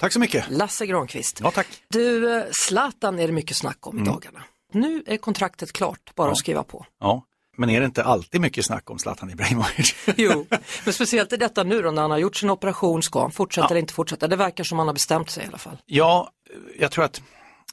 Tack så mycket. Lasse Granqvist. Ja, tack. Du, eh, Zlatan är det mycket snack om i dagarna. Nu är kontraktet klart, bara att skriva på. Ja, men är det inte alltid mycket snack om Zlatan Ibrahimovic? Jo, men speciellt i detta nu då när han har gjort sin operation, ska han fortsätta Ja. eller inte fortsätta? Det verkar som han har bestämt sig i alla fall. ja, jag tror att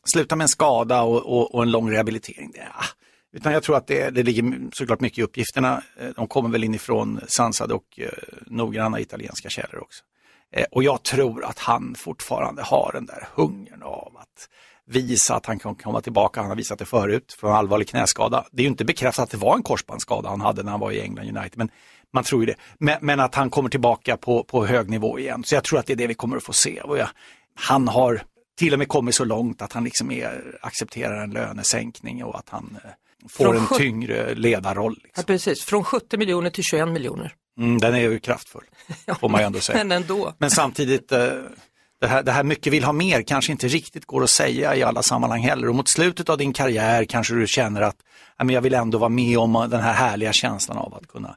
sluta med en skada och, och, och en lång rehabilitering, det, ah. utan jag tror att det, det ligger såklart mycket i uppgifterna. Eh, De kommer väl inifrån sansade och eh, noggranna italienska källor också. Eh, och jag tror att han fortfarande har den där hungern av att visa att han kan komma tillbaka. Han har visat det förut från allvarlig knäskada. Det är ju inte bekräftat att det var en korsbandsskada han hade när han var i England United, men man tror ju det. Men, men att han kommer tillbaka på, på hög nivå igen. Så jag tror att det är det vi kommer att få se. Och jag, han har till och med kommit så långt att han liksom är, accepterar en lönesänkning och att han eh, får Från en tyngre ledarroll. Ja, Liksom. precis, från 70 miljoner till 21 miljoner. Mm, den är ju kraftfull, får man ju ändå säga. Men ändå. Men samtidigt, eh, det här, det här mycket vill ha mer kanske inte riktigt går att säga i alla sammanhang heller. Och mot slutet av din karriär kanske du känner att "Ja, men jag vill ändå vara med om den här härliga känslan av att kunna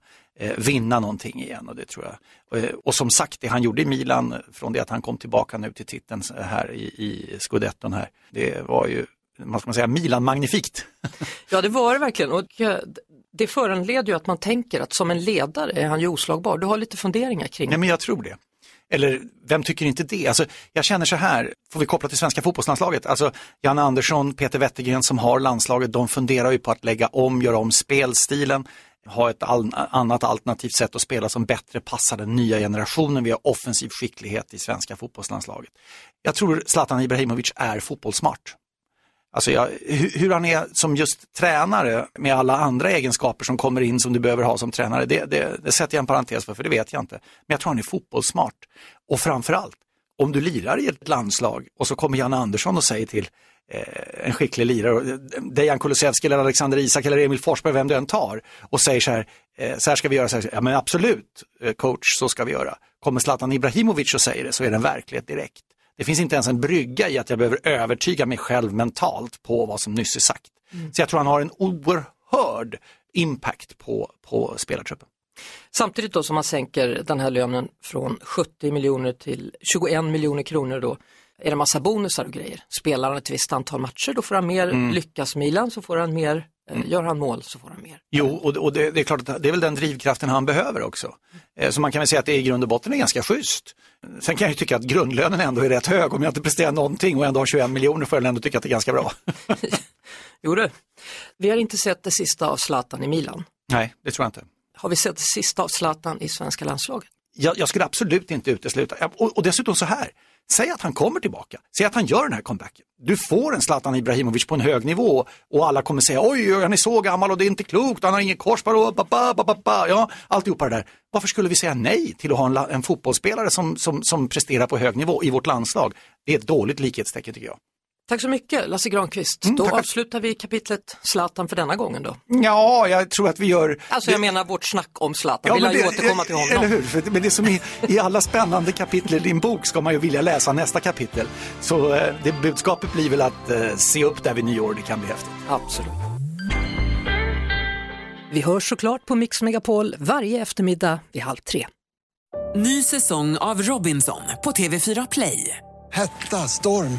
vinna någonting igen. Och, det tror jag. Och, eh, och som sagt, det han gjorde i Milan från det att han kom tillbaka nu till titeln här i, i scudetton här, det var ju, vad ska man säga, Milan-magnifikt. Ja, det var det verkligen. Och eh, det föranleder ju att man tänker att som en ledare är han ju oslagbar. Du har lite funderingar kring Nej men jag tror det. Eller vem tycker inte det? Alltså, jag känner så här, får vi koppla till svenska fotbollslandslaget, alltså Janne Andersson, Peter Wettergren som har landslaget, de funderar ju på att lägga om, göra om spelstilen, ha ett all, annat alternativt sätt att spela som bättre passar den nya generationen. Vi har offensiv skicklighet i svenska fotbollslandslaget. Jag tror Zlatan Ibrahimovic är fotbollssmart. Alltså jag, hur, han är som just tränare med alla andra egenskaper som kommer in som du behöver ha som tränare, det, det, det sätter jag en parentes för, för det vet jag inte. Men jag tror han är fotbollssmart. Och framförallt, om du lirar i ett landslag och så kommer Janne Andersson och säger till en skicklig lirare, eh, Dejan Kulusevski eller Alexander Isak eller Emil Forsberg, vem du än tar, och säger så här, eh, så här ska vi göra, så här, ja men absolut eh, coach, så ska vi göra. Kommer Zlatan Ibrahimovic och säger det så är det en verklighet direkt. Det finns inte ens en brygga i att jag behöver övertyga mig själv mentalt på vad som nyss är sagt. Så jag tror han har en oerhörd impact på, på spelartruppen. Samtidigt då som man sänker den här lönen från 70 miljoner till 21 miljoner kronor då är det massa bonusar och grejer. Spelar han ett visst antal matcher då får han mer, Mm. lyckas Milan så får han mer, eh, gör han mål så får han mer. Jo, och, och det, det är klart att det är väl den drivkraften han behöver också. Eh, Så man kan väl säga att det i grund och botten är ganska schysst. Sen kan jag ju tycka att grundlönen ändå är rätt hög. Om jag inte presterar någonting och ändå har 21 miljoner får jag ändå tycka att det är ganska bra. Jo du, vi har inte sett det sista av Zlatan i Milan. Nej, det tror jag inte. Har vi sett det sista av Zlatan i svenska landslaget? Jag, jag skulle absolut inte utesluta, och, och dessutom så här, säg att han kommer tillbaka, säg att han gör den här comebacken. Du får en Zlatan Ibrahimovic på en hög nivå och alla kommer säga oj, han är så gammal och det är inte klokt, han har ingen korsband och ba, ba, ba, ba, ba. ja, alltihopa det där. Varför skulle vi säga nej till att ha en, en fotbollsspelare som, som, som presterar på hög nivå i vårt landslag? Det är ett dåligt likhetstecken tycker jag. Tack så mycket Lasse Granqvist. Mm, då tackar. avslutar vi kapitlet Zlatan för denna gången då. Ja, jag tror att vi gör... Alltså jag menar vårt snack om Zlatan, Ja, vill men han ju det- återkomma till honom. Eller hur? För, men det som är, i alla spännande kapitel i din bok ska man ju vilja läsa nästa kapitel. Så eh, det budskapet blir väl att eh, se upp där vid nyår, det kan bli häftigt. Absolut. Vi hörs såklart på Mix Megapol varje eftermiddag vid halv tre. Ny säsong av Robinson på TV4 Play. Hetta, storm,